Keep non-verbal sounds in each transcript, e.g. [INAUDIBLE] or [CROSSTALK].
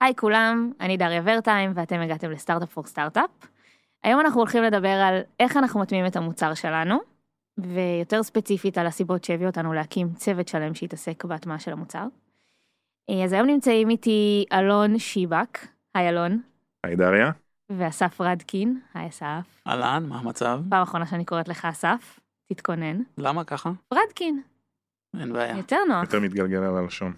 היי כולם, אני דריה ורטיים ואתם הגעתם לסטארט-אפ פור סטארט-אפ. היום אנחנו הולכים לדבר על איך אנחנו מטמיעים את המוצר שלנו, ויותר ספציפית על הסיבות שהביאו אותנו להקים צוות שלם שיתעסק בהטמעה של המוצר. אה, אז היום נמצאים איתי אלון שיבק, היי אלון, היי דריה. ואסף רדקין, היי אסף. אהלן, מה המצב? פעם אחרונה שאני קוראת לך אסף, תתכונן. למה ככה? רדקין, אין בעיה. יותר נוח. יותר מתגלגל על הלשון.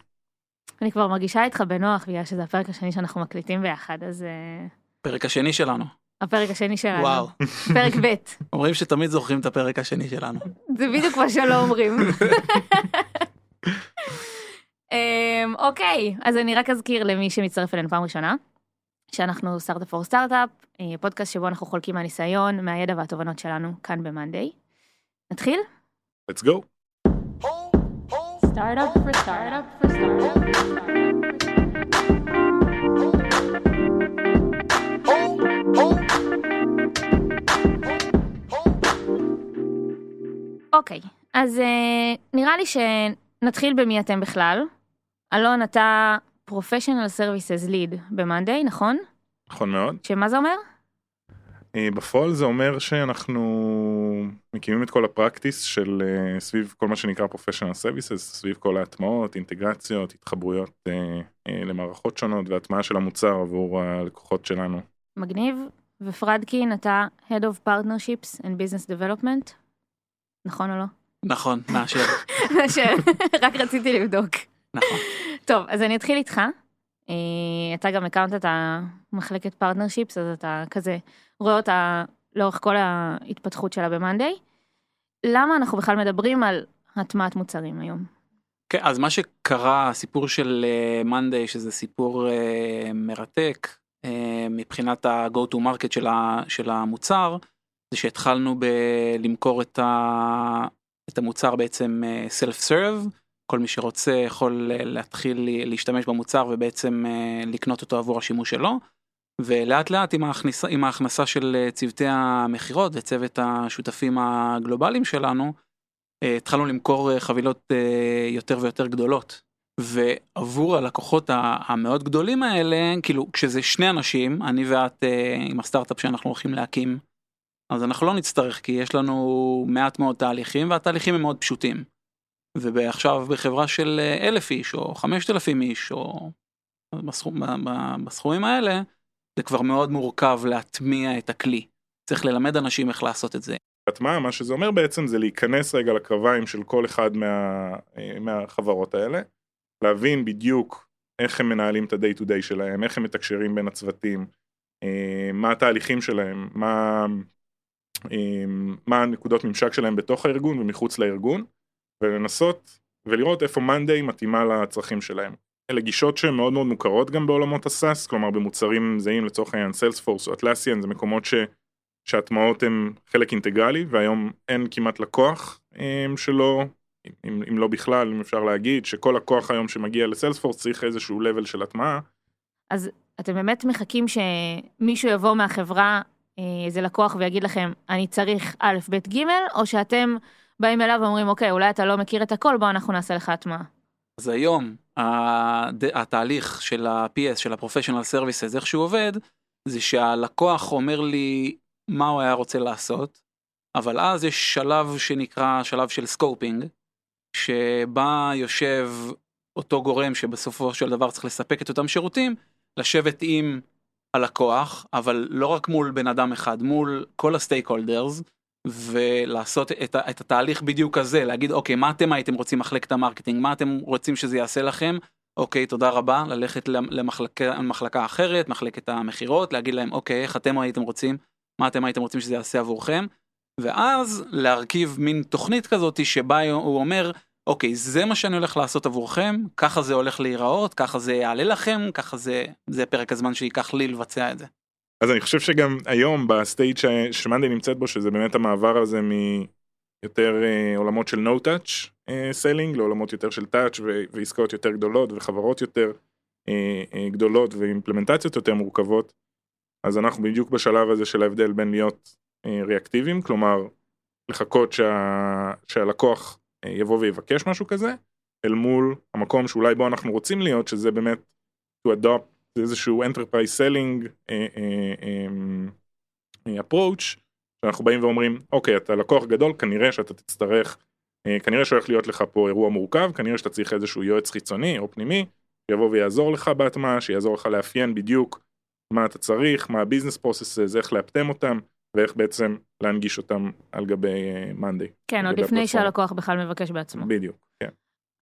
אני כבר מרגישה איתך בנוח בגלל שזה הפרק השני שאנחנו מקליטים ביחד, אז אה, פרק השני שלנו. הפרק השני שלנו. וואו. פרק ב'. [LAUGHS] אומרים שתמיד זוכרים את הפרק השני שלנו. זה בדיוק מה שלא אומרים. [LAUGHS] אמ, אוקיי, אז אני רק אזכיר למי שמצטרף אלינו פעם ראשונה, שאנחנו סטארט-אפ פור סטארט-אפ, פודקאסט שבו אנחנו חולקים מהניסיון, מהידע והתובנות שלנו כאן במאנדיי. נתחיל? let's go. סטארט-אפ for סטארט-אפ for סטארט-אפ. אוקיי, אז אה, נראה לי שנתחיל במי אתם בכלל. אלון, אתה professional services lead במאנדיי, נכון? נכון מאוד. שמה זה אומר? אה, בפועל זה אומר שאנחנו מקימים את כל הפרקטיס של אה, סביב כל מה שנקרא professional services, סביב כל ההטמעות, אינטגרציות, התחברויות אה, למערכות שונות והטמעה של המוצר עבור הלקוחות שלנו. מגניב. ופרדקין, אתה Head of Partnerships and Business Development, נכון או לא? נכון, מאשר. [LAUGHS] ש- רק רציתי לבדוק. נכון. טוב, אז אני אתחיל איתך. אתה גם הקמת את המחלקת partnerships, אז אתה כזה רואה אותה לאורך כל ההתפתחות שלה במאנדיי. למה אנחנו בכלל מדברים על הטמעת מוצרים היום? כן, אז מה שקרה, הסיפור של מאנדיי, שזה סיפור אה, מרתק אה, מבחינת ה-go to market של, ה, של המוצר, זה שהתחלנו בלמכור את, ה, את המוצר בעצם אה, self serve, כל מי שרוצה יכול אה, להתחיל להשתמש במוצר ובעצם אה, לקנות אותו עבור השימוש שלו. ולאט לאט עם ההכנסה, של אה, צוותי המכירות וצוות השותפים הגלובליים שלנו, אה, התחלנו למכור אה, חבילות יותר ויותר גדולות. ועבור הלקוחות המאוד גדולים האלה, כאילו כשזה שני אנשים, אני ואת עם הסטארט-אפ שאנחנו הולכים להקים, אז אנחנו לא נצטרך כי יש לנו מעט מאוד תהליכים והתהליכים הם מאוד פשוטים. ועכשיו בחברה של אלף איש או חמשת אלפים איש או בסכום, בסכומים האלה, זה כבר מאוד מורכב להטמיע את הכלי. צריך ללמד אנשים איך לעשות את זה. הטמעה, מה שזה אומר בעצם זה להיכנס רגע לקרביים של כל אחד מה, אה, מהחברות האלה, להבין בדיוק איך הם מנהלים את ה-day to day שלהם, איך הם מתקשרים בין הצוותים, אה, מה התהליכים שלהם, מה, אה, מה הנקודות ממשק שלהם בתוך הארגון ומחוץ לארגון, ולנסות ולראות איפה מאנדיי מתאימה לצרכים שלהם. אלה גישות שהן מאוד מאוד מוכרות גם בעולמות הסאס, כלומר במוצרים זהים לצורך העניין סיילספורס או אטלסיאן, זה מקומות ש... שההטמעות הן חלק אינטגרלי והיום אין כמעט לקוח um, שלא, אם, אם לא בכלל, אם אפשר להגיד, שכל לקוח היום שמגיע לסיילספורס צריך איזשהו level של הטמעה. אז אתם באמת מחכים שמישהו יבוא מהחברה, אה, איזה לקוח, ויגיד לכם, אני צריך א', ב', ג', או שאתם באים אליו ואומרים, אוקיי, אולי אתה לא מכיר את הכל, בוא אנחנו נעשה לך הטמעה. אז היום התהליך של ה-PS, של ה-Professional Services, איך שהוא עובד, זה שהלקוח אומר לי מה הוא היה רוצה לעשות, אבל אז יש שלב שנקרא שלב של scoping, שבה יושב אותו גורם שבסופו של דבר צריך לספק את אותם שירותים, לשבת עם הלקוח, אבל לא רק מול בן אדם אחד, מול כל ה stakeholders, ולעשות את, את התהליך בדיוק הזה, להגיד אוקיי מה אתם הייתם רוצים מחלקת המרקטינג, מה אתם רוצים שזה יעשה לכם, אוקיי תודה רבה, ללכת למ- למחלקה, למחלקה אחרת, מחלקת המכירות, להגיד להם אוקיי איך אתם הייתם רוצים, מה אתם הייתם רוצים שזה יעשה עבורכם, ואז להרכיב מין תוכנית כזאת שבה הוא אומר אוקיי זה מה שאני הולך לעשות עבורכם, ככה זה הולך להיראות, ככה זה יעלה לכם, ככה זה, זה פרק הזמן שייקח לי לבצע את זה. אז אני חושב שגם היום ב stage ש- שמאנדיי נמצאת בו, שזה באמת המעבר הזה מיותר אה, עולמות של no touch אה, selling לעולמות יותר של touch ו- ועסקאות יותר גדולות וחברות יותר אה, אה, גדולות ואימפלמנטציות יותר מורכבות, אז אנחנו בדיוק בשלב הזה של ההבדל בין להיות אה, ריאקטיביים, כלומר לחכות שה, שהלקוח אה, יבוא ויבקש משהו כזה, אל מול המקום שאולי בו אנחנו רוצים להיות, שזה באמת to adopt זה איזשהו enterprise selling אה, אה, אה, approach, שאנחנו באים ואומרים, אוקיי, אתה לקוח גדול, כנראה שאתה תצטרך, אה, כנראה שהולך להיות לך פה אירוע מורכב, כנראה שאתה צריך איזשהו יועץ חיצוני או פנימי, שיבוא ויעזור לך בהטמעה, שיעזור לך לאפיין בדיוק מה אתה צריך, מה הביזנס פרוססס, איך לאפטם אותם, ואיך בעצם להנגיש אותם על גבי מאנדיי. כן, עוד לפני שהלקוח בכלל מבקש בעצמו. בדיוק, כן.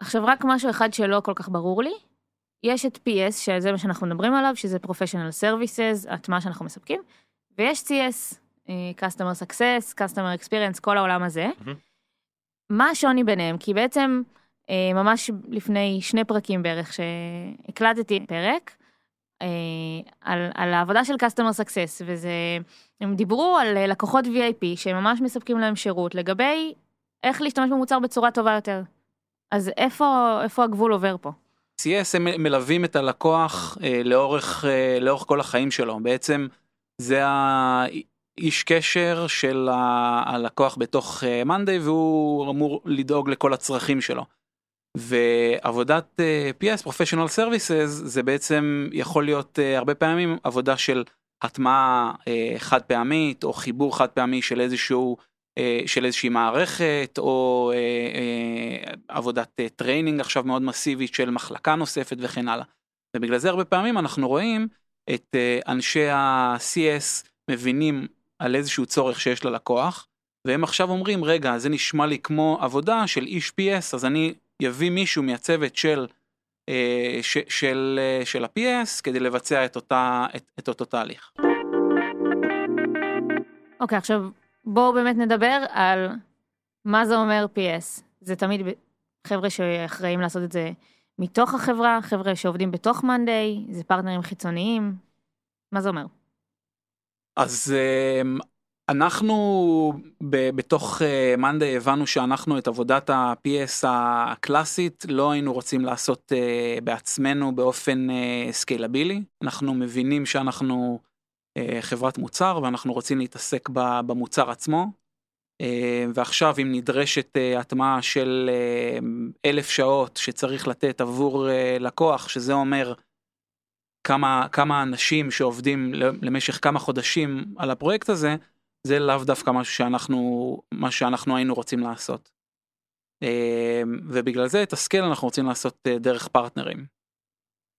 עכשיו רק משהו אחד שלא כל כך ברור לי, יש את PS, שזה מה שאנחנו מדברים עליו, שזה Professional Services, הטמעה שאנחנו מספקים, ויש CS, אה, Customer Success, Customer Experience, כל העולם הזה. מהמם. מה השוני ביניהם? כי בעצם אה, ממש לפני שני פרקים בערך שהקלטתי פרק אה, על, על העבודה של Customer Success, וזה, הם דיברו על לקוחות VIP שממש מספקים להם שירות לגבי איך להשתמש במוצר בצורה טובה יותר. אז איפה, איפה הגבול עובר פה? CS הם מלווים את הלקוח אה, לאורך, אה, לאורך כל החיים שלו, בעצם זה האיש קשר של הלקוח בתוך אה, מאנדיי והוא אמור לדאוג לכל הצרכים שלו. ועבודת אה, PS, Professional Services, זה בעצם יכול להיות אה, הרבה פעמים עבודה של הטמעה אה, חד פעמית או חיבור חד פעמי של איזשהו אה, של איזושהי מערכת או אה, אה, עבודת אה, training עכשיו מאוד מסיבית של מחלקה נוספת וכן הלאה. ובגלל זה הרבה פעמים אנחנו רואים את אה, אנשי ה-CS מבינים על איזשהו צורך שיש ללקוח והם עכשיו אומרים רגע זה נשמע לי כמו עבודה של איש PS אז אני יביא מישהו מהצוות של אה, ש, של, אה, של ה-PS כדי לבצע את, אותה, את, את אותו תהליך. אוקיי, עכשיו בואו באמת נדבר על מה זה אומר PS. זה תמיד חבר'ה שאחראים לעשות את זה מתוך החברה, חבר'ה שעובדים בתוך מאנדיי, זה פרטנרים חיצוניים. מה זה אומר? אז אמ, אנחנו ב- בתוך מאנדיי הבנו שאנחנו את עבודת ה-PS הקלאסית לא היינו רוצים לעשות אה, בעצמנו באופן סקיילבילי. אנחנו מבינים שאנחנו אה, חברת מוצר ואנחנו רוצים להתעסק במוצר עצמו. אה, ועכשיו אם נדרשת אה, הטמעה של אה, אלף שעות שצריך לתת עבור אה, לקוח שזה אומר כמה כמה אנשים שעובדים למשך כמה חודשים על הפרויקט הזה זה לאו דווקא משהו שאנחנו מה שאנחנו היינו רוצים לעשות. אה, ובגלל זה את הסקייל אנחנו רוצים לעשות אה, דרך פרטנרים.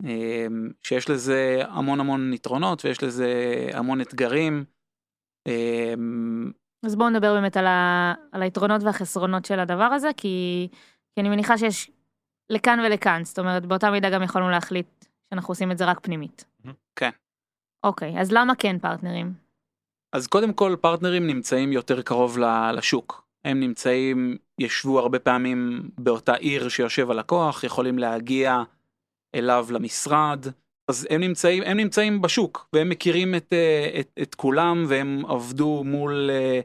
אה, שיש לזה המון המון יתרונות ויש לזה המון אתגרים. אה, אז בואו נדבר באמת על, ה... על היתרונות והחסרונות של הדבר הזה, כי... כי אני מניחה שיש לכאן ולכאן, זאת אומרת, באותה מידה גם יכולנו להחליט שאנחנו עושים את זה רק פנימית. כן. אוקיי, אז למה כן פרטנרים? אז קודם כל פרטנרים נמצאים יותר קרוב לשוק. הם נמצאים, ישבו הרבה פעמים באותה עיר שיושב הלקוח, יכולים להגיע אליו למשרד. אז הם נמצאים, הם נמצאים בשוק והם מכירים את, אה, את, את כולם והם עבדו מול, אה,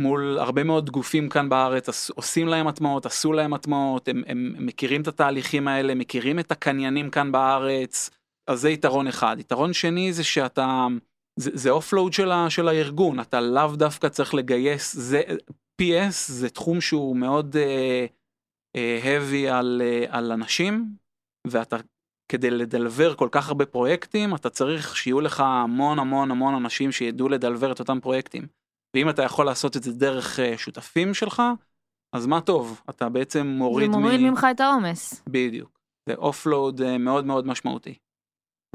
מול הרבה מאוד גופים כאן בארץ, עושים להם הטמעות, עשו להם הטמעות, הם, הם מכירים את התהליכים האלה, מכירים את הקניינים כאן בארץ, אז זה יתרון אחד. יתרון שני זה שאתה, זה, זה אופלואוד של, של הארגון, אתה לאו דווקא צריך לגייס, זה, PS זה תחום שהוא מאוד uh, heavy על, uh, על אנשים, ואתה כדי לדלבר כל כך הרבה פרויקטים, אתה צריך שיהיו לך המון המון המון אנשים שידעו לדלבר את אותם פרויקטים. ואם אתה יכול לעשות את זה דרך uh, שותפים שלך, אז מה טוב, אתה בעצם מוריד, זה מוריד מ... ממך את העומס. בדיוק. זה offload uh, מאוד מאוד משמעותי.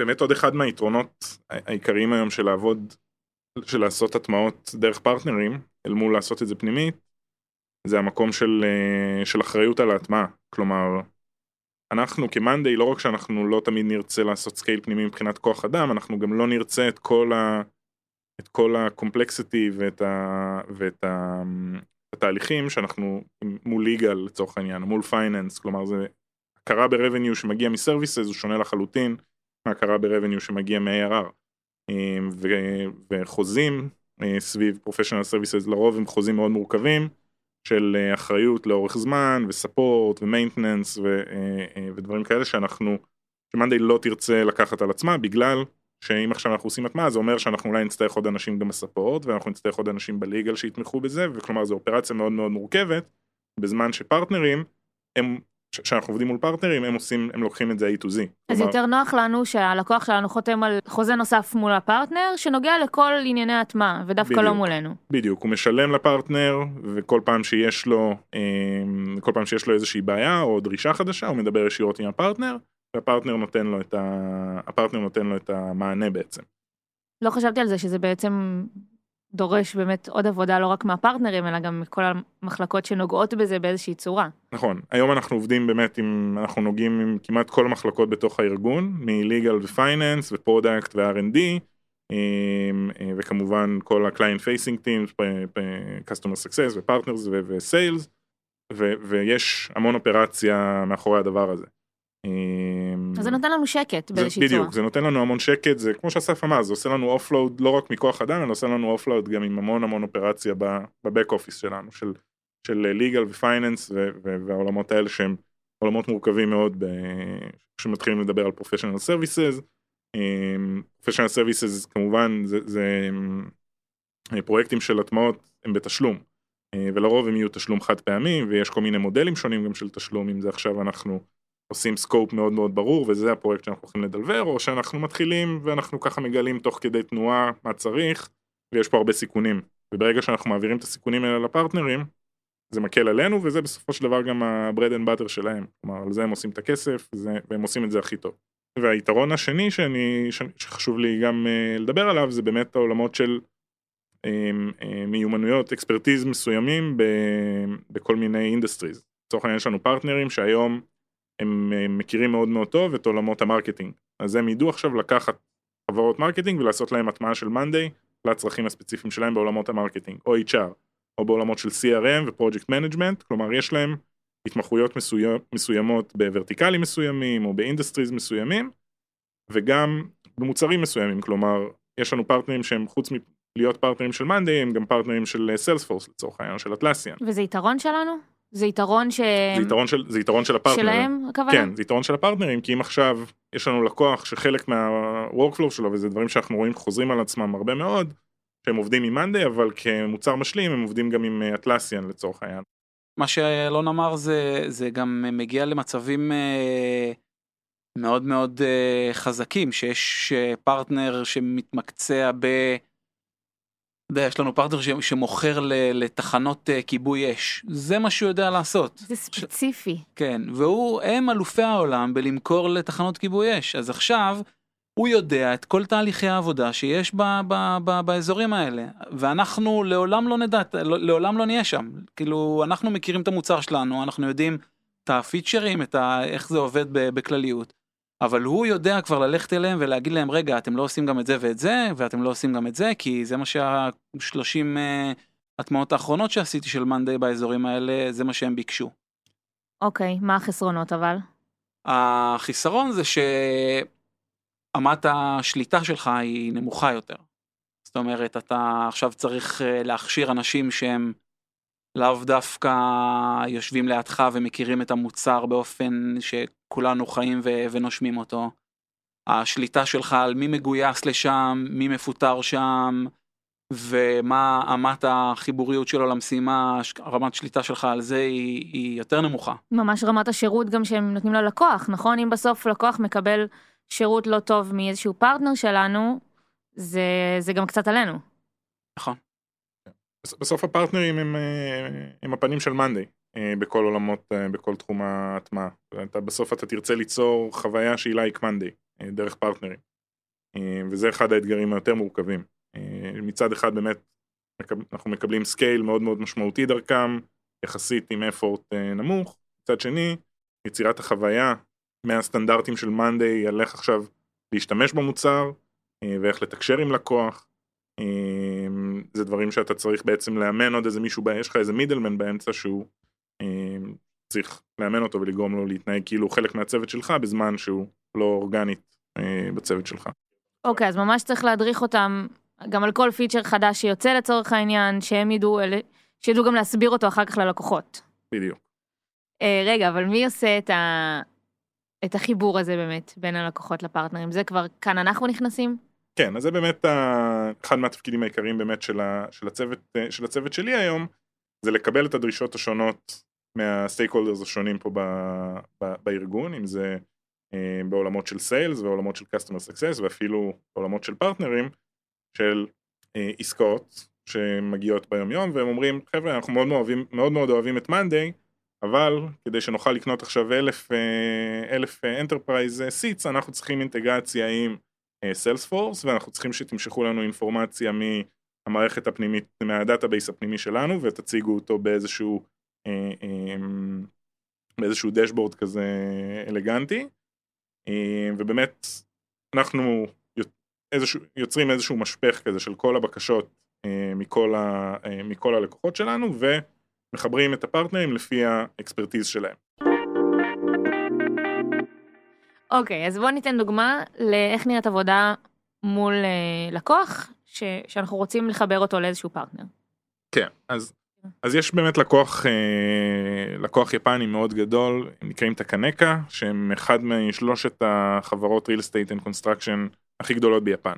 באמת עוד אחד מהיתרונות העיקריים היום של לעבוד, של לעשות הטמעות דרך פרטנרים, אל מול לעשות את זה פנימית, זה המקום של, אה, של אחריות על ההטמעה. כלומר, אנחנו כמאנדיי, לא רק שאנחנו לא תמיד נרצה לעשות scale פנימי מבחינת כוח אדם, אנחנו גם לא נרצה את כל ה... את כל ה complexity ואת, ה, ואת ה, התהליכים שאנחנו מול legal לצורך העניין, מול finance, כלומר זה הכרה ב revenue שמגיע מ services הוא שונה לחלוטין מהכרה ב revenue שמגיע מ-ARR. אמ, ו- וחוזים אה, סביב professional services לרוב הם חוזים מאוד מורכבים של אה, אחריות לאורך זמן ו support ו maintenance אה, אה, ודברים כאלה שאנחנו, שמאנדיי לא תרצה לקחת על עצמה בגלל שאם עכשיו אנחנו עושים הטמעה זה אומר שאנחנו אולי נצטרך עוד אנשים גם ב support ואנחנו נצטרך עוד אנשים ב legal שיתמכו בזה וכלומר זו אופרציה מאוד מאוד מורכבת בזמן שפרטנרים הם כשאנחנו עובדים מול פרטנרים הם עושים הם לוקחים את זה A to Z. אז כלומר, יותר נוח לנו שהלקוח שלנו חותם על חוזה נוסף מול הפרטנר שנוגע לכל ענייני הטמעה ודווקא לא בדיוק. מולנו. בדיוק הוא משלם לפרטנר וכל פעם שיש לו אמ, כל פעם שיש לו איזושהי בעיה או דרישה חדשה הוא מדבר ישירות עם הפרטנר והפרטנר נותן לו את ה... הפרטנר נותן לו את המענה בעצם. לא חשבתי על זה שזה בעצם דורש באמת עוד עבודה לא רק מהפרטנרים אלא גם מכל המחלקות שנוגעות בזה באיזושהי צורה. נכון היום אנחנו עובדים באמת עם אנחנו נוגעים עם כמעט כל המחלקות בתוך הארגון מ-legal ו-finance ו-product ו-R&D אה, וכמובן כל ה-client facing teams, customer success ו-partners ו-sales ויש המון אופרציה מאחורי הדבר הזה. אמ, אז זה נותן לנו שקט באיזושהי צורה. בדיוק, זה נותן לנו המון שקט, זה כמו שאסף אמר, זה עושה לנו offload לא רק מכוח אדם, אלא עושה לנו offload גם עם המון המון אופרציה ב back office שלנו, של, של legal ו finance והעולמות האלה שהם עולמות מורכבים מאוד כשמתחילים לדבר על professional services. professional services כמובן זה, זה אה, פרויקטים של הטמעות הם בתשלום. אה, ולרוב הם יהיו תשלום חד פעמי ויש כל מיני מודלים שונים גם של תשלום אם זה עכשיו אנחנו עושים סקופ מאוד מאוד ברור וזה הפרויקט שאנחנו הולכים לדלבר או שאנחנו מתחילים ואנחנו ככה מגלים תוך כדי תנועה מה צריך ויש פה הרבה סיכונים וברגע שאנחנו מעבירים את הסיכונים האלה לפרטנרים זה מקל עלינו וזה בסופו של דבר גם ה-bread and butter שלהם כלומר על זה הם עושים את הכסף זה, והם עושים את זה הכי טוב. והיתרון השני שאני, שחשוב לי גם uh, לדבר עליו זה באמת העולמות של um, uh, מיומנויות אקספרטיז מסוימים בכל מיני industries. לצורך העניין יש לנו פרטנרים שהיום הם אה, מכירים מאוד מאוד טוב את עולמות המרקטינג. אז הם ידעו עכשיו לקחת חברות מרקטינג ולעשות להם הטמעה של מאנדיי לצרכים הספציפיים שלהם בעולמות המרקטינג, או HR, או בעולמות של CRM ו-Project Management, כלומר יש להם התמחויות מסוים, מסוימות בוורטיקלים מסוימים או ב industries מסוימים, וגם במוצרים מסוימים, כלומר יש לנו פרטנרים שהם חוץ מלהיות פרטנרים של מאנדיי, הם גם פרטנרים של סיילספורס לצורך העניין, של אטלסיאן. וזה יתרון שלנו? זה יתרון ש... זה יתרון של, זה יתרון של הפרטנרים. שלהם הכוונה? כן, זה יתרון של הפרטנרים, כי אם עכשיו יש לנו לקוח שחלק מה-workflow שלו, וזה דברים שאנחנו רואים חוזרים על עצמם הרבה מאוד, שהם עובדים עם מאנדיי, אבל כמוצר משלים הם עובדים גם עם אטלסיאן לצורך העניין. מה שאלון אמר זה זה גם מגיע למצבים אה, מאוד מאוד אה, חזקים שיש אה, פרטנר שמתמקצע ב... יודע, יש לנו פרטנר ש- שמוכר לתחנות אה, כיבוי אש. זה מה שהוא יודע לעשות. זה ספציפי. כן והוא הם אלופי העולם בלמכור לתחנות כיבוי אש. אז עכשיו הוא יודע את כל תהליכי העבודה שיש ב, ב, ב, באזורים האלה. ואנחנו לעולם לא נדע לא- לעולם לא נהיה שם. כאילו אנחנו מכירים את המוצר שלנו אנחנו יודעים את הפיצ'רים את ה, איך זה עובד בכלליות. אבל הוא יודע כבר ללכת אליהם ולהגיד להם רגע אתם לא עושים גם את זה ואת זה ואתם לא עושים גם את זה כי זה מה שהשלושים uh, הטמעות האחרונות שעשיתי של מאנדיי באזורים האלה זה מה שהם ביקשו. אוקיי, מה החסרונות אבל? החיסרון זה שאמת השליטה שלך היא נמוכה יותר. זאת אומרת, אתה עכשיו צריך אה, להכשיר אנשים שהם לאו דווקא יושבים לידך ומכירים את המוצר באופן שכולנו חיים ו- ונושמים אותו. השליטה שלך על מי מגויס לשם, מי מפוטר שם, ומה, אמת החיבוריות שלו למשימה, ש- רמת שליטה שלך על זה היא, היא יותר נמוכה. ממש רמת השירות גם שהם נותנים ללקוח, נכון? אם בסוף לקוח מקבל שירות לא טוב מאיזשהו פרטנר שלנו, זה, זה גם קצת עלינו. נכון. בס- בסוף הפרטנרים הם, אה, הם הפנים של מאנדיי בכל עולמות, אה, בכל תחום ההטמעה. אתה, בסוף אתה תרצה ליצור חוויה שהיא like מאנדיי דרך פרטנרים. אה, וזה אחד האתגרים היותר מורכבים. אה, מצד אחד באמת אנחנו מקבלים scale מאוד מאוד משמעותי דרכם, יחסית עם effort נמוך. מצד שני, יצירת החוויה מהסטנדרטים של Monday על איך עכשיו להשתמש במוצר אה, ואיך לתקשר עם לקוח. אה, זה דברים שאתה צריך בעצם לאמן עוד איזה מישהו, יש לך איזה middleman באמצע שהוא אה, צריך לאמן אותו ולגרום לו להתנהג כאילו הוא חלק מהצוות שלך בזמן שהוא לא אורגנית אה, בצוות שלך. אוקיי, אז ממש צריך להדריך אותם גם על כל פיצ'ר חדש שיוצא לצורך העניין, שהם ידעו, שידעו גם להסביר אותו אחר כך ללקוחות. בדיוק. אה, רגע, אבל מי עושה את, ה... את החיבור הזה באמת בין הלקוחות לפרטנרים? זה כבר כאן אנחנו נכנסים? כן, אז זה באמת ה- אחד מהתפקידים העיקריים באמת של, ה, של, הצוות, אה, של הצוות שלי היום, זה לקבל את הדרישות השונות מה stakeholders השונים פה ב, ב, בארגון, אם זה אה, בעולמות של sales ועולמות של customer success ואפילו בעולמות של פרטנרים של אה, עסקאות שמגיעות ביום יום והם אומרים חבר'ה אנחנו מאוד מאוד אוהבים, מאוד מאוד אוהבים את Monday אבל כדי שנוכל לקנות עכשיו אלף, אה, אלף enterprise seats אנחנו צריכים אינטגרציה עם Salesforce ואנחנו צריכים שתמשכו לנו אינפורמציה מהמערכת הפנימית, מה database הפנימי שלנו ותציגו אותו באיזשהו באיזשהו dashboard כזה אלגנטי ובאמת אנחנו איזשהו, יוצרים איזשהו משפך כזה של כל הבקשות אה, מכל, ה, אה, מכל הלקוחות שלנו ומחברים את הפרטנרים לפי ה expertise שלהם. אוקיי, okay, אז בוא ניתן דוגמה לאיך נראית עבודה מול לקוח ש, שאנחנו רוצים לחבר אותו לאיזשהו פרטנר. כן, אז, אז יש באמת לקוח, אה, לקוח יפני מאוד גדול, הם נקראים Takenaka, שהם אחד משלושת החברות real estate and construction הכי גדולות ביפן.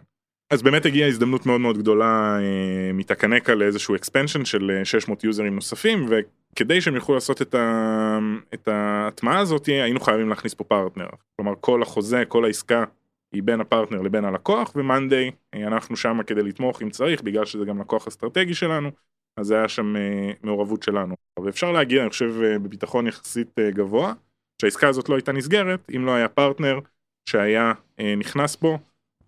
אז באמת הגיעה הזדמנות מאוד מאוד גדולה אה, מ Takenaka לאיזשהו expansion של 600 אה, יוזרים נוספים וכדי שהם יוכלו לעשות את, ה, את ההטמעה הזאת היינו חייבים להכניס פה פרטנר. כלומר כל החוזה, כל העסקה היא בין הפרטנר לבין הלקוח ו Monday אנחנו שם כדי לתמוך אם צריך בגלל שזה גם לקוח אסטרטגי שלנו אז היה שם אה, מעורבות שלנו. ואפשר להגיע אני חושב אה, בביטחון יחסית אה, גבוה שהעסקה הזאת לא הייתה נסגרת אם לא היה פרטנר שהיה אה, נכנס פה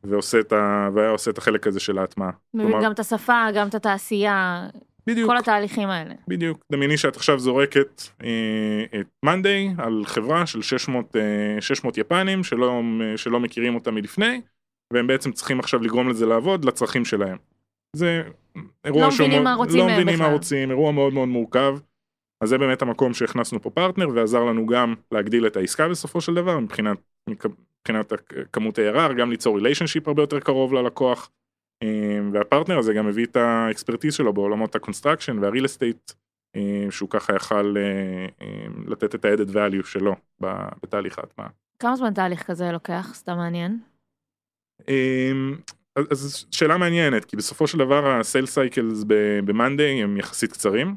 ועושה את, ה... והיה עושה את החלק הזה של ההטמעה. מבין כלומר... גם את השפה, גם את התעשייה, בדיוק, כל התהליכים האלה. בדיוק, דמייני שאת עכשיו זורקת אה, את מאנדיי על חברה של 600, אה, 600 יפנים שלא, שלא מכירים אותה מלפני, והם בעצם צריכים עכשיו לגרום לזה לעבוד לצרכים שלהם. זה אירוע לא מבינים מה רוצים לא מבינים מה רוצים, אירוע מאוד מאוד מורכב. אז זה באמת המקום שהכנסנו פה פרטנר ועזר לנו גם להגדיל את העסקה בסופו של דבר מבחינת מבחינת כמות ARR, גם ליצור relationship הרבה יותר קרוב ללקוח, אה, והפרטנר הזה גם הביא את ה expertise שלו בעולמות ה construction וה real estate, אה, שהוא ככה יכל אה, לתת את ה-added value שלו בתהליך ההטמעה. כמה זמן תהליך כזה לוקח? סתם מעניין. אז שאלה מעניינת, כי בסופו של דבר ה-sales cycles ב-Monday הם יחסית קצרים.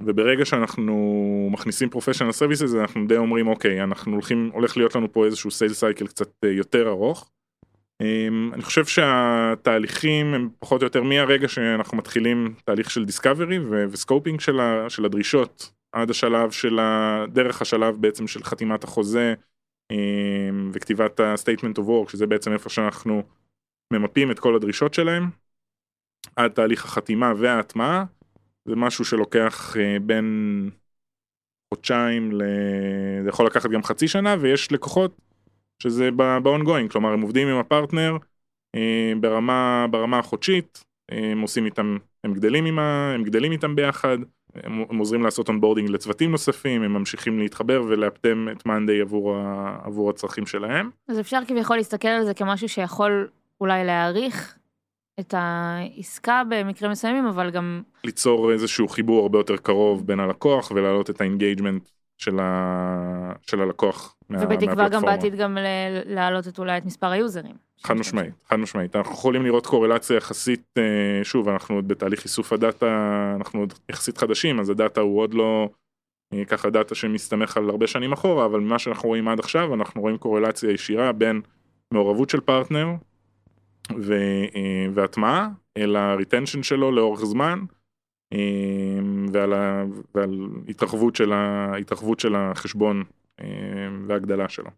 וברגע שאנחנו מכניסים professional services אנחנו די אומרים אוקיי אנחנו הולכים הולך להיות לנו פה איזשהו sale cycle קצת אה, יותר ארוך. אמ, אני חושב שהתהליכים הם פחות או יותר מהרגע שאנחנו מתחילים תהליך של discovery ו scoping של, של הדרישות עד השלב של דרך השלב בעצם של חתימת החוזה אמ, וכתיבת ה-statement of work שזה בעצם איפה שאנחנו ממפים את כל הדרישות שלהם עד תהליך החתימה וההטמעה זה משהו שלוקח אה, בין חודשיים, ל... זה יכול לקחת גם חצי שנה ויש לקוחות שזה ב-ongoing, כלומר הם עובדים עם הפרטנר אה, ברמה, ברמה החודשית, הם עושים איתם, הם גדלים, עם ה, הם גדלים איתם ביחד, הם, הם עוזרים לעשות onboarding לצוותים נוספים, הם ממשיכים להתחבר ולאפטם את Monday עבור, עבור הצרכים שלהם. אז אפשר כביכול להסתכל על זה כמשהו שיכול אולי להאריך את העסקה במקרים מסוימים, אבל גם... ליצור איזשהו חיבור הרבה יותר קרוב בין הלקוח ולהעלות את ה engagement של, ה... של הלקוח מה... ובתקווה גם בעתיד גם להעלות את אולי את מספר היוזרים. חד משמעית, חד משמעית. אנחנו יכולים לראות קורלציה יחסית, אה, שוב, אנחנו עוד בתהליך איסוף הדאטה, אנחנו עוד יחסית חדשים, אז הדאטה הוא עוד לא אה, ככה דאטה שמסתמך על הרבה שנים אחורה, אבל מה שאנחנו רואים עד עכשיו, אנחנו רואים קורלציה ישירה בין מעורבות של פרטנר אה, והטמעה, על ה retention שלו לאורך זמן, אה, ועל, ה, ועל התרחבות, של ה, התרחבות של החשבון אה, והגדלה שלו.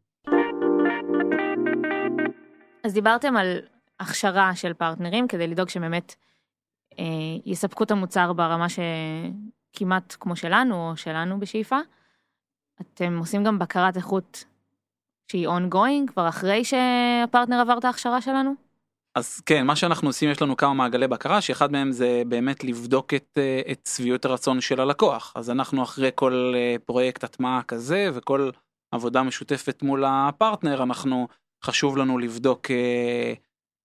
אז דיברתם על הכשרה של פרטנרים כדי לדאוג שבאמת אה, יספקו את המוצר ברמה שכמעט כמו שלנו או שלנו בשאיפה. אתם עושים גם בקרת איכות שהיא ongoing כבר אחרי שהפרטנר עבר את ההכשרה שלנו? אז כן מה שאנחנו עושים יש לנו כמה מעגלי בקרה שאחד מהם זה באמת לבדוק את, אה, את שביעות הרצון של הלקוח אז אנחנו אחרי כל אה, פרויקט הטמעה כזה וכל עבודה משותפת מול הפרטנר אנחנו חשוב לנו לבדוק אה,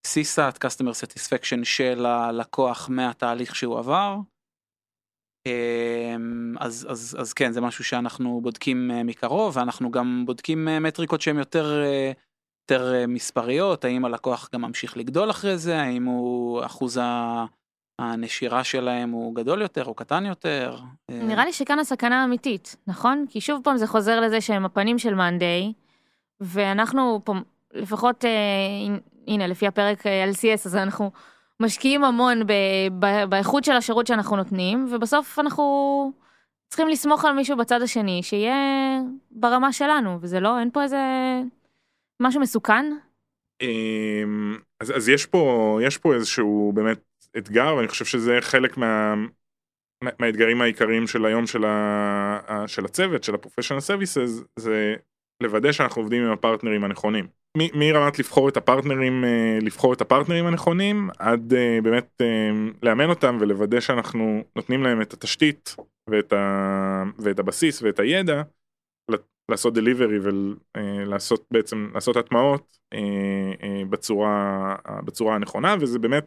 CSAT customer satisfaction של הלקוח מהתהליך שהוא עבר. אז אז אז כן זה משהו שאנחנו בודקים מקרוב ואנחנו גם בודקים מטריקות שהן יותר. יותר אה, מספריות האם הלקוח גם ממשיך לגדול אחרי זה האם הוא אחוז הנשירה שלהם הוא גדול יותר או קטן יותר. אה, נראה לי שכאן הסכנה האמיתית, נכון? כי שוב פעם זה חוזר לזה שהם הפנים של מאנדיי, ואנחנו פה, לפחות, אה, הנה, לפי הפרק על CS, אז אנחנו משקיעים המון באיכות של השירות שאנחנו נותנים, ובסוף אנחנו צריכים לסמוך על מישהו בצד השני, שיהיה ברמה שלנו, וזה לא, אין פה איזה משהו מסוכן. אמ, אז, אז יש פה יש פה איזשהו באמת אתגר ואני חושב שזה חלק מה, מה- מהאתגרים העיקריים של היום של, ה, של הצוות של ה-professional services זה לוודא שאנחנו עובדים עם הפרטנרים הנכונים. מרמת לבחור את הפרטנרים אה, לבחור את הפרטנרים הנכונים עד אה, באמת אה, לאמן אותם ולוודא שאנחנו נותנים להם את התשתית ואת, ה, ואת הבסיס ואת הידע לעשות דליברי ולעשות בעצם לעשות הטמעות אה, אה, בצורה בצורה הנכונה וזה באמת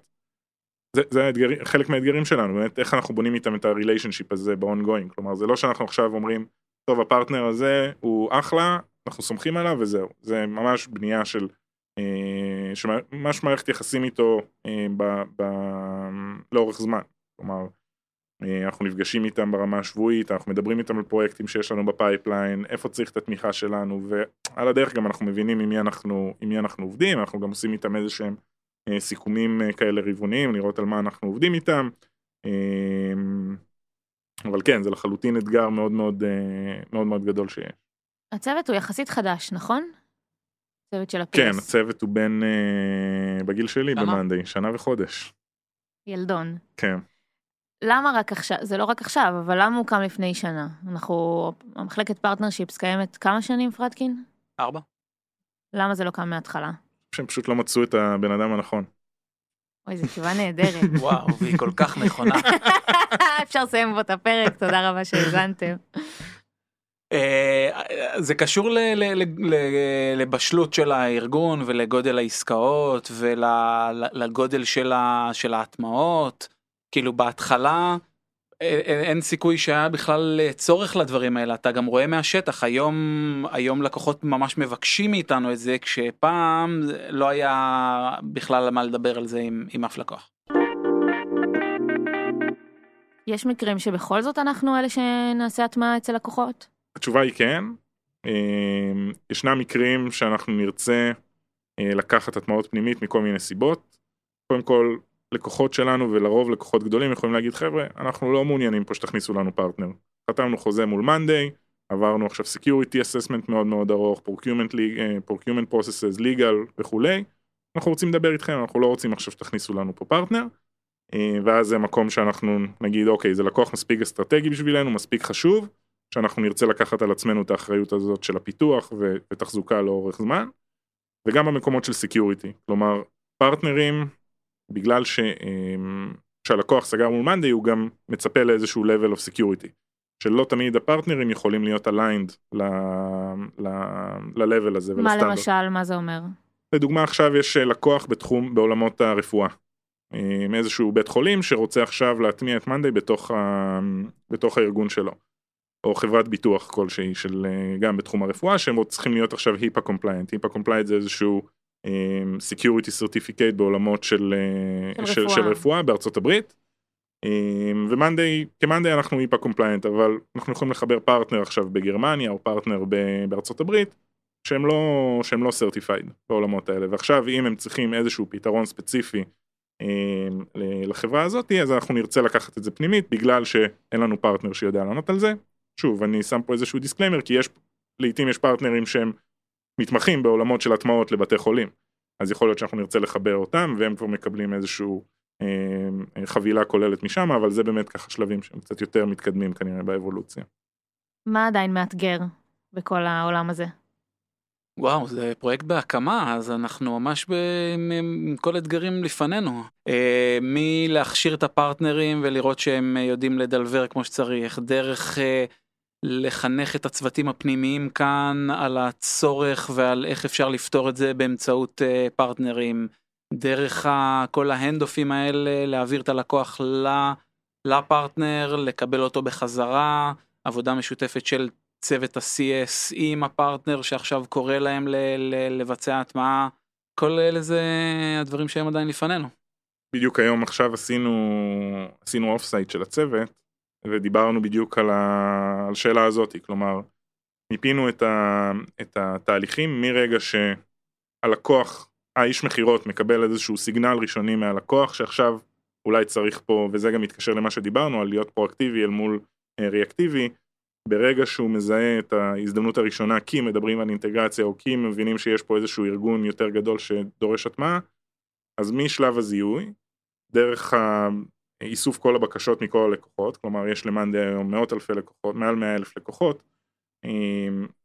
זה, זה האתגרים, חלק מהאתגרים שלנו באמת איך אנחנו בונים איתם את הריליישנשיפ הזה ב-ongoing. כלומר זה לא שאנחנו עכשיו אומרים טוב הפרטנר הזה הוא אחלה אנחנו סומכים עליו וזהו. זה ממש בנייה של אה, שממש מערכת יחסים איתו אה, ב, ב, לאורך זמן. כלומר אה, אנחנו נפגשים איתם ברמה השבועית, אנחנו מדברים איתם על פרויקטים שיש לנו ב pipeline, איפה צריך את התמיכה שלנו, ועל הדרך גם אנחנו מבינים עם מי אנחנו, עם מי אנחנו עובדים, אנחנו גם עושים איתם איזה שהם אה, סיכומים אה, כאלה רבעוניים, לראות על מה אנחנו עובדים איתם. אבל כן, זה לחלוטין אתגר מאוד מאוד מאוד מאוד גדול שיש. הצוות הוא יחסית חדש, נכון? הצוות של ה-PS. כן, הצוות הוא בין, בגיל שלי, שנה. ב Monday, שנה וחודש. ילדון. כן. למה רק עכשיו, זה לא רק עכשיו, אבל למה הוא קם לפני שנה? אנחנו, המחלקת partnerships קיימת כמה שנים, פרדקין? ארבע. למה זה לא קם מההתחלה? שהם פשוט לא מצאו את הבן אדם הנכון. אוי, זו תשובה נהדרת. [LAUGHS] וואו, והיא כל כך נכונה. [LAUGHS] אפשר לסיים בו את הפרק, תודה רבה שהאזנתם. אה, זה קשור ל- ל- ל- ל- לבשלות של הארגון ולגודל העסקאות ולגודל של ההטמעות. כאילו בהתחלה אה, אה, אין סיכוי שהיה בכלל אה, צורך לדברים האלה אתה גם רואה מהשטח היום היום לקוחות ממש מבקשים מאיתנו את זה כשפעם לא היה בכלל מה לדבר על זה עם, עם אף לקוח. יש מקרים שבכל זאת אנחנו אלה שנעשה הטמעה אצל לקוחות? התשובה היא כן. אה, ישנם מקרים שאנחנו נרצה לקחת הטמעות פנימית מכל מיני סיבות. קודם כל, לקוחות שלנו ולרוב לקוחות גדולים יכולים להגיד חבר'ה, אנחנו לא מעוניינים פה שתכניסו לנו פרטנר. חתמנו חוזה מול מאנדיי, עברנו עכשיו security assessment מאוד מאוד ארוך, procurement processes, legal וכולי. אנחנו רוצים לדבר איתכם, אנחנו לא רוצים עכשיו שתכניסו לנו פה פרטנר. אה, ואז זה מקום שאנחנו נגיד אוקיי זה לקוח מספיק אסטרטגי בשבילנו מספיק חשוב שאנחנו נרצה לקחת על עצמנו את האחריות הזאת של הפיתוח ותחזוקה לאורך זמן וגם במקומות של security כלומר פרטנרים בגלל ש, אמ, שהלקוח סגר מול Monday הוא גם מצפה לאיזשהו level of security שלא תמיד הפרטנרים יכולים להיות aligned ל-level הזה מה ולסטנדרט. למשל, מה זה אומר? לדוגמה עכשיו יש אה, לקוח בתחום בעולמות הרפואה. עם איזשהו בית חולים שרוצה עכשיו להטמיע את monday בתוך, ה... בתוך הארגון שלו. או חברת ביטוח כלשהי של אה, גם בתחום הרפואה שהם צריכים להיות עכשיו HIPAA compliant. HIPAA compliant זה איזשהו security certificate בעולמות של, אה, של של, רפואה. של רפואה בארצות הברית. ו monday, כ monday אנחנו HIPAA compliant אבל אנחנו יכולים לחבר פרטנר עכשיו בגרמניה או פרטנר בארצות הברית שהם לא שהם לא certified בעולמות האלה ועכשיו אם הם צריכים איזשהו פתרון ספציפי לחברה הזאת אז אנחנו נרצה לקחת את זה פנימית בגלל שאין לנו פרטנר שיודע לענות על זה. שוב אני שם פה איזשהו disclaimer כי יש לעיתים יש פרטנרים שהם מתמחים בעולמות של הטמעות לבתי חולים אז יכול להיות שאנחנו נרצה לחבר אותם והם כבר מקבלים איזשהו אמ, חבילה כוללת משם אבל זה באמת ככה שלבים שהם קצת יותר מתקדמים כנראה באבולוציה. מה עדיין מאתגר בכל העולם הזה? וואו זה פרויקט בהקמה אז אנחנו ממש ב- עם- כל אתגרים לפנינו אה, מלהכשיר את הפרטנרים ולראות שהם אה, יודעים לדלבר כמו שצריך דרך אה, לחנך את הצוותים הפנימיים כאן על הצורך ועל איך אפשר לפתור את זה באמצעות אה, פרטנרים. דרך כל ההנדופים האלה להעביר את הלקוח לפרטנר לקבל אותו בחזרה עבודה משותפת של צוות ה-CS עם הפרטנר שעכשיו קורא להם ל- ל- לבצע הטמעה, כל אלה זה הדברים שהם עדיין לפנינו. בדיוק היום עכשיו עשינו, עשינו offsite של הצוות, ודיברנו בדיוק על השאלה הזאת, כלומר, מיפינו את, ה, את התהליכים מרגע שהלקוח, האיש מכירות מקבל איזשהו signal ראשוני מהלקוח שעכשיו אולי צריך פה, וזה גם מתקשר למה שדיברנו, על להיות פרואקטיבי אל מול אה, ריאקטיבי, ברגע שהוא מזהה את ההזדמנות הראשונה כי מדברים על אינטגרציה או כי מבינים שיש פה איזשהו ארגון יותר גדול שדורש הטמעה, אז משלב הזיהוי, דרך איסוף כל הבקשות מכל הלקוחות, כלומר יש למאנדי היום מאות אלפי לקוחות, מעל מאה אלף לקוחות,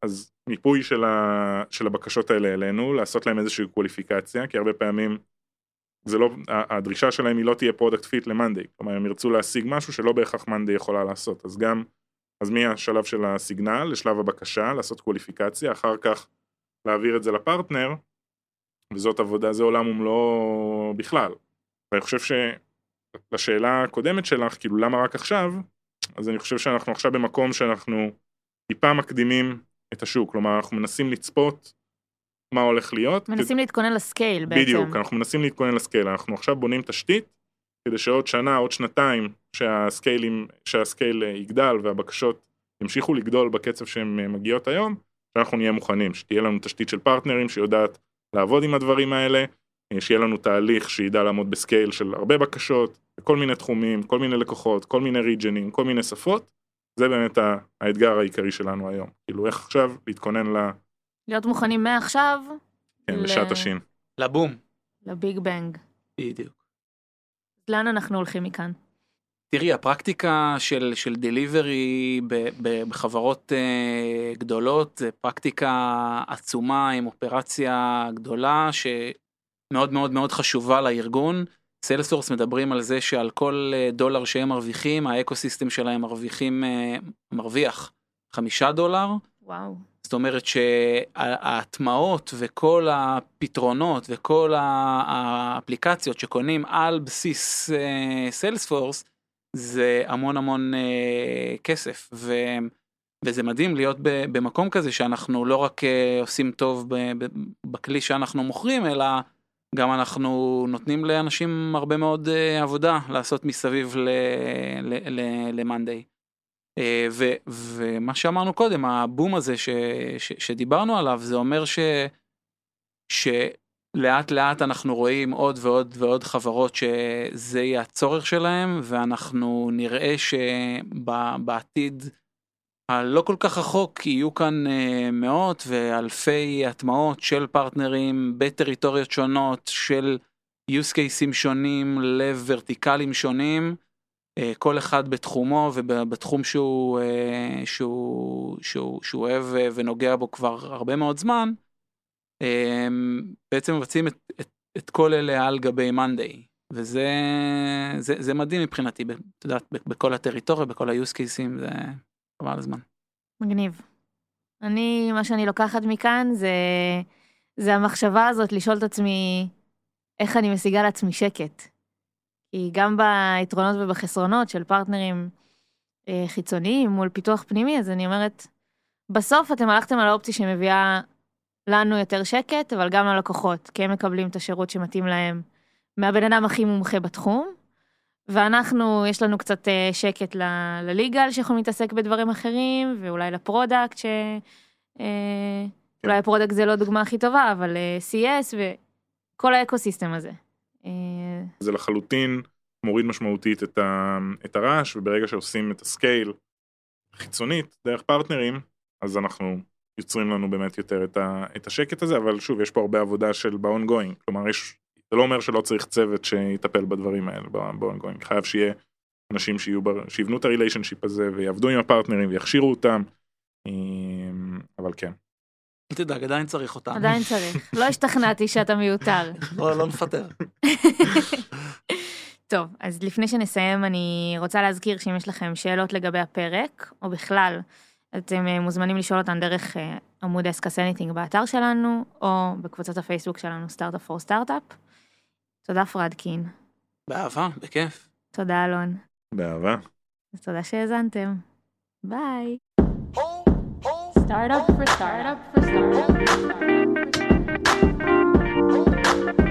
אז מיפוי של, ה, של הבקשות האלה אלינו, לעשות להם איזושהי קווליפיקציה, כי הרבה פעמים זה לא, הדרישה שלהם היא לא תהיה product fit ל monday, כלומר הם ירצו להשיג משהו שלא בהכרח monday יכולה לעשות, אז גם, אז מהשלב של ה signal לשלב הבקשה, לעשות קווליפיקציה, אחר כך להעביר את זה לפרטנר, וזאת עבודה, זה עולם ומלואו בכלל. ואני חושב שלשאלה הקודמת שלך, כאילו למה רק עכשיו, אז אני חושב שאנחנו עכשיו במקום שאנחנו טיפה מקדימים את השוק, כלומר אנחנו מנסים לצפות מה הולך להיות. מנסים כד... להתכונן ל scale בעצם. בדיוק, אנחנו מנסים להתכונן ל scale, אנחנו עכשיו בונים תשתית, כדי שעוד שנה, עוד שנתיים, שהסקיילים, שה scale יגדל והבקשות ימשיכו לגדול בקצב שהן מגיעות היום, שאנחנו נהיה מוכנים, שתהיה לנו תשתית של פרטנרים שיודעת לעבוד עם הדברים האלה, שיהיה לנו תהליך שידע לעמוד ב scale של הרבה בקשות, כל מיני תחומים, כל מיני לקוחות, כל מיני ריג'נים, כל מיני שפות, זה באמת האתגר העיקרי שלנו היום. כאילו איך עכשיו להתכונן ל... להיות מוכנים מעכשיו. כן, ל... לשעת השין. לבום. ל big bang. בדיוק. לאן אנחנו הולכים מכאן? תראי, הפרקטיקה של, של delivery בחברות uh, גדולות זה פרקטיקה עצומה עם אופרציה גדולה שמאוד מאוד מאוד חשובה לארגון. Salesforce מדברים על זה שעל כל אה, דולר שהם מרוויחים, ה ecosystem שלהם מרוויחים, אה, מרוויח חמישה דולר. וואו. זאת אומרת שההטמעות וכל הפתרונות וכל האפליקציות שקונים על בסיס סיילספורס, uh, זה המון המון כסף. ו... וזה מדהים להיות במקום כזה שאנחנו לא רק עושים טוב בכלי שאנחנו מוכרים, אלא גם אנחנו נותנים לאנשים הרבה מאוד uh, עבודה לעשות מסביב למאנדיי. Uh, ומה שאמרנו קודם, הבום הזה ש, ש, שדיברנו עליו, זה אומר ש, שלאט לאט אנחנו רואים עוד ועוד ועוד חברות שזה יהיה הצורך שלהם, ואנחנו נראה שבעתיד הלא כל כך רחוק יהיו כאן uh, מאות ואלפי הטמעות של פרטנרים בטריטוריות שונות, של use cases שונים לוורטיקלים שונים, uh, כל אחד בתחומו ובתחום שהוא, uh, שהוא, שהוא, שהוא אוהב ונוגע בו כבר הרבה מאוד זמן, בעצם מבצעים את, את, את כל אלה על גבי מאנדיי. וזה זה, זה מדהים מבחינתי, את יודעת, בכל הטריטוריה, בכל ה-use cases, זה חבל הזמן. מגניב. אני, מה שאני לוקחת מכאן זה, זה המחשבה הזאת לשאול את עצמי איך אני משיגה לעצמי שקט. כי גם ביתרונות ובחסרונות של פרטנרים אה, חיצוניים מול פיתוח פנימי, אז אני אומרת, בסוף אתם הלכתם על האופציה שמביאה לנו יותר שקט, אבל גם ללקוחות, כי הם מקבלים את השירות שמתאים להם מהבן אדם הכי מומחה בתחום, ואנחנו, יש לנו קצת אה, שקט ל legal שיכולים להתעסק בדברים אחרים, ואולי ל product, שאולי כן. ה product זה לא הדוגמה הכי טובה, אבל אה, CS וכל ה ecosystem הזה. זה לחלוטין מוריד משמעותית את, ה, את הרעש, וברגע שעושים את ה scale חיצונית, דרך פרטנרים, אז אנחנו יוצרים לנו באמת יותר את, ה, את השקט הזה, אבל שוב, יש פה הרבה עבודה של ב-ongoing, כלומר יש זה לא אומר שלא צריך צוות שיטפל בדברים האלה ב ongoing, חייב שיהיה אנשים שיהיו, שיבנו את ה relationship הזה ויעבדו עם הפרטנרים ויכשירו אותם, אמ, אבל כן. אל תדאג, עדיין צריך אותם. עדיין צריך, לא [LAUGHS] השתכנעתי שאתה מיותר. לא, לא נפטר. [LAUGHS] טוב, אז לפני שנסיים אני רוצה להזכיר שאם יש לכם שאלות לגבי הפרק, או בכלל, אתם אה, מוזמנים לשאול אותן דרך אה, עמוד Ask Us Anything באתר שלנו, או בקבוצת הפייסבוק שלנו Startup for Startup. תודה פרדקין. באהבה, בכיף. תודה אלון. באהבה. אז תודה שהאזנתם. ביי. Startup for startup for startup. For startup, for startup.